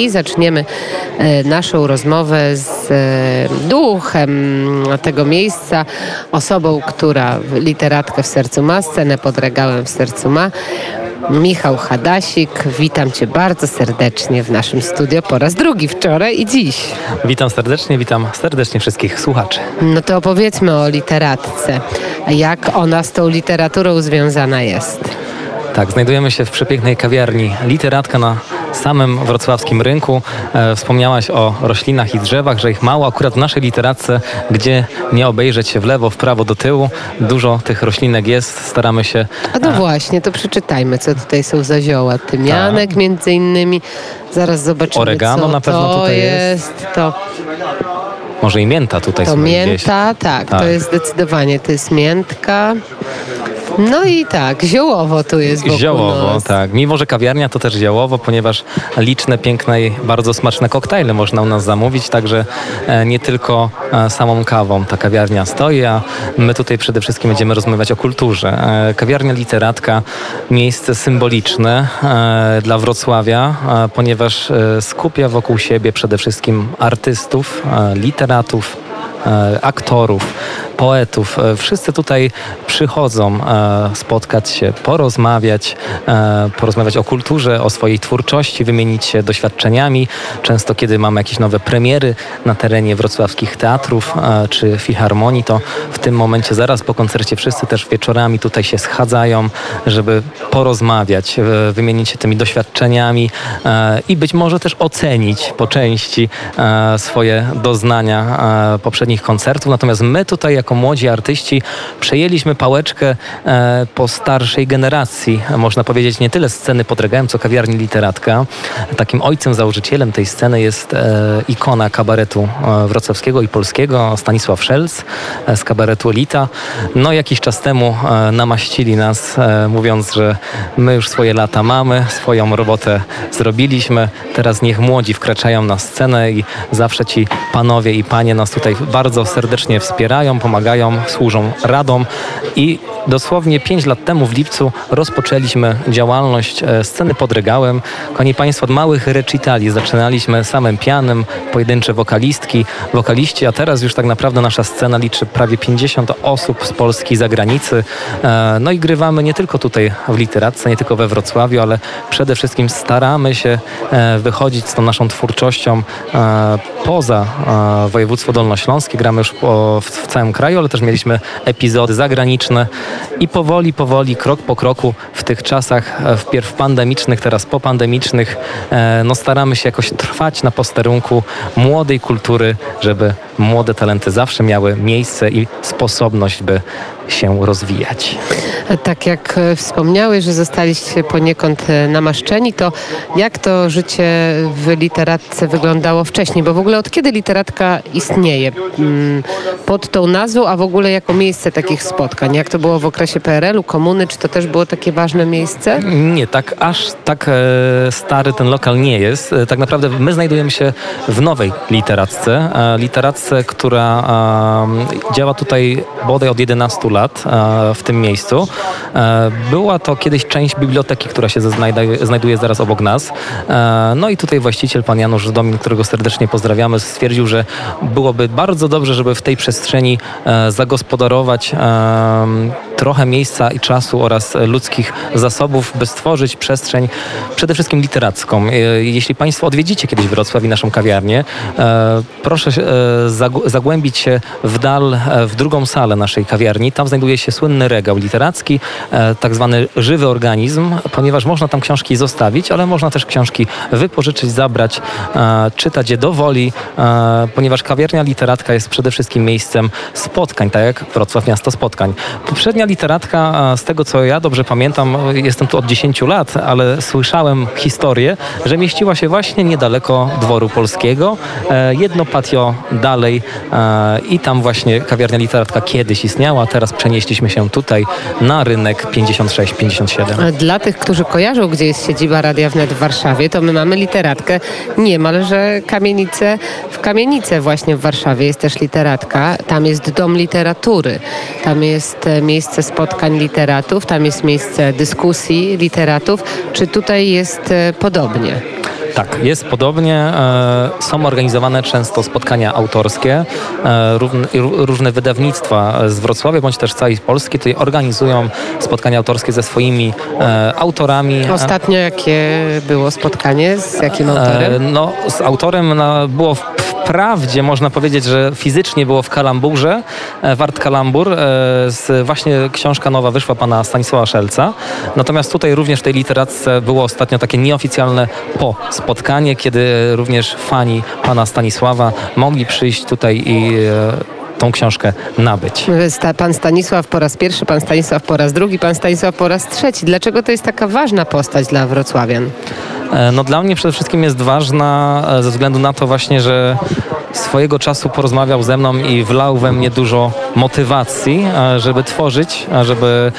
i zaczniemy e, naszą rozmowę z e, duchem tego miejsca, osobą, która literatkę w sercu ma, scenę pod regałem w sercu ma. Michał Hadasik, witam Cię bardzo serdecznie w naszym studio po raz drugi wczoraj i dziś. Witam serdecznie, witam serdecznie wszystkich słuchaczy. No to opowiedzmy o literatce. Jak ona z tą literaturą związana jest? Tak, znajdujemy się w przepięknej kawiarni Literatka na samym wrocławskim rynku. E, wspomniałaś o roślinach i drzewach, że ich mało. Akurat w naszej literatce, gdzie nie obejrzeć się w lewo, w prawo, do tyłu, dużo tych roślinek jest. Staramy się... A no właśnie, to przeczytajmy, co tutaj są za zioła. Tymianek tak. między innymi. Zaraz zobaczymy, Oregano co na pewno to tutaj jest. jest. To może i mięta tutaj to sobie mięta, tak, tak, to jest zdecydowanie, to jest miętka. No i tak, ziołowo tu jest wokół Ziołowo, nas. tak. Mimo, że kawiarnia to też ziołowo, ponieważ liczne, piękne i bardzo smaczne koktajle można u nas zamówić, także e, nie tylko e, samą kawą ta kawiarnia stoi, a my tutaj przede wszystkim będziemy rozmawiać o kulturze. E, kawiarnia Literatka, miejsce symboliczne dla Wrocławia, ponieważ skupia wokół siebie przede wszystkim artystów, literatów, aktorów, poetów. E, wszyscy tutaj przychodzą e, spotkać się, porozmawiać, e, porozmawiać o kulturze, o swojej twórczości, wymienić się doświadczeniami. Często, kiedy mamy jakieś nowe premiery na terenie wrocławskich teatrów czy filharmonii, to w tym momencie zaraz po koncercie wszyscy też wieczorami tutaj się schadzają, żeby porozmawiać, wymienić się tymi doświadczeniami i być może też ocenić po części swoje doznania poprzednich koncertów. Natomiast my tutaj jako jako młodzi artyści przejęliśmy pałeczkę e, po starszej generacji, można powiedzieć nie tyle sceny pod regałem, co kawiarni literatka. Takim ojcem, założycielem tej sceny jest e, ikona kabaretu e, wrocławskiego i polskiego, Stanisław Szelc z kabaretu Elita. No jakiś czas temu namaścili nas, mówiąc, że my już swoje lata mamy, swoją robotę zrobiliśmy, teraz niech młodzi wkraczają na scenę i zawsze ci panowie i panie nas tutaj bardzo serdecznie wspierają, pomagają pomagają, służą radą i dosłownie 5 lat temu w lipcu rozpoczęliśmy działalność e, sceny pod regałem. Kochani Państwo, od małych recitali zaczynaliśmy samym pianem, pojedyncze wokalistki, wokaliści, a teraz już tak naprawdę nasza scena liczy prawie 50 osób z Polski i zagranicy. E, no i grywamy nie tylko tutaj w literatce, nie tylko we Wrocławiu, ale przede wszystkim staramy się e, wychodzić z tą naszą twórczością poza województwo dolnośląskie. Gramy już w całym kraju, ale też mieliśmy epizody zagraniczne i powoli, powoli, krok po kroku w tych czasach, e, wpierw pandemicznych, teraz popandemicznych, e, no staramy się jakoś trwać na posterunku młodej kultury, żeby młode talenty zawsze miały miejsce i sposobność, by się rozwijać. Tak jak e, wspomniałeś, że zostaliście poniekąd e, namaszczeni, to jak to życie w literatce wyglądało wcześniej? Bo w ogóle od kiedy literatka istnieje? Mm, pod tą nazwą, a w ogóle jako miejsce takich spotkań? Jak to było w okresie PRL-u, komuny? Czy to też było takie ważne miejsce? Nie, tak aż tak e, stary ten lokal nie jest. Tak naprawdę my znajdujemy się w nowej literacce. Literacce, która działa tutaj bodaj od 11 lat lat e, w tym miejscu. E, była to kiedyś część biblioteki, która się znajduje zaraz obok nas. E, no i tutaj właściciel, pan Janusz Domin, którego serdecznie pozdrawiamy, stwierdził, że byłoby bardzo dobrze, żeby w tej przestrzeni zagospodarować trochę miejsca i czasu oraz ludzkich zasobów, by stworzyć przestrzeń przede wszystkim literacką. Jeśli Państwo odwiedzicie kiedyś Wrocław i naszą kawiarnię, proszę zagłębić się w dal, w drugą salę naszej kawiarni. Tam znajduje się słynny regał literacki, e, tak zwany żywy organizm, ponieważ można tam książki zostawić, ale można też książki wypożyczyć, zabrać, e, czytać je do woli, e, ponieważ kawiarnia literatka jest przede wszystkim miejscem spotkań, tak jak Wrocław Miasto Spotkań. Poprzednia literatka, z tego co ja dobrze pamiętam, jestem tu od 10 lat, ale słyszałem historię, że mieściła się właśnie niedaleko dworu polskiego, jedno patio dalej i tam właśnie kawiarnia literatka kiedyś istniała, teraz przenieśliśmy się tutaj na rynek 56-57. Dla tych, którzy kojarzą, gdzie jest siedziba Radia Wnet w Warszawie, to my mamy literatkę niemalże kamienicę w kamienicy właśnie w Warszawie jest też literatka. Tam jest dom literatury, tam jest e, miejsce spotkań literatów, tam jest miejsce dyskusji literatów. Czy tutaj jest e, podobnie? Tak, jest podobnie. E, Są organizowane często spotkania autorskie. E, Różne wydawnictwa z Wrocławia bądź też z całej Polski tutaj organizują spotkania autorskie ze swoimi autorami. Ostatnio jakie było spotkanie? Z jakim autorem? No, z autorem no, było w- wprawdzie, można powiedzieć, że fizycznie było w Kalamburze, e, Wart Kalambur, e, właśnie książka nowa wyszła pana Stanisława Szelca. Natomiast tutaj również w tej literacce było ostatnio takie nieoficjalne po spotkanie, kiedy również fani pana Stanisława mogli przyjść tutaj i e, tą książkę nabyć. Pan Stanisław po raz pierwszy, pan Stanisław po raz drugi, pan Stanisław po raz trzeci. Dlaczego to jest taka ważna postać dla wrocławian? E, No dla mnie przede wszystkim jest ważna e, ze względu na to właśnie, że swojego czasu porozmawiał ze mną i wlał we mnie dużo motywacji, e, żeby tworzyć, a żeby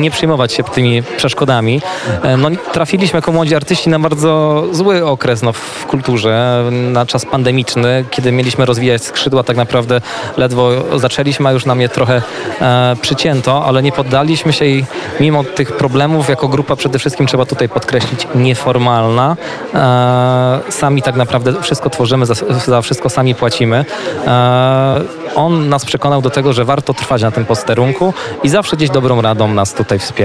nie przejmować się tymi przeszkodami. E, No, trafiliśmy jako młodzi artyści na bardzo zły okres no, w kulturze, na czas pandemiczny, kiedy mieliśmy rozwijać skrzydła, tak naprawdę ledwo zaczęliśmy, a już nam je trochę e, przycięto, ale nie poddaliśmy się i mimo tych problemów jako grupa przede wszystkim trzeba tutaj podkreślić nieformalna. E, sami tak naprawdę wszystko tworzymy, za, za wszystko sami płacimy. E, on nas przekonał do tego, że warto trwać na tym posterunku i zawsze gdzieś dobrą radą nas tutaj wspiera.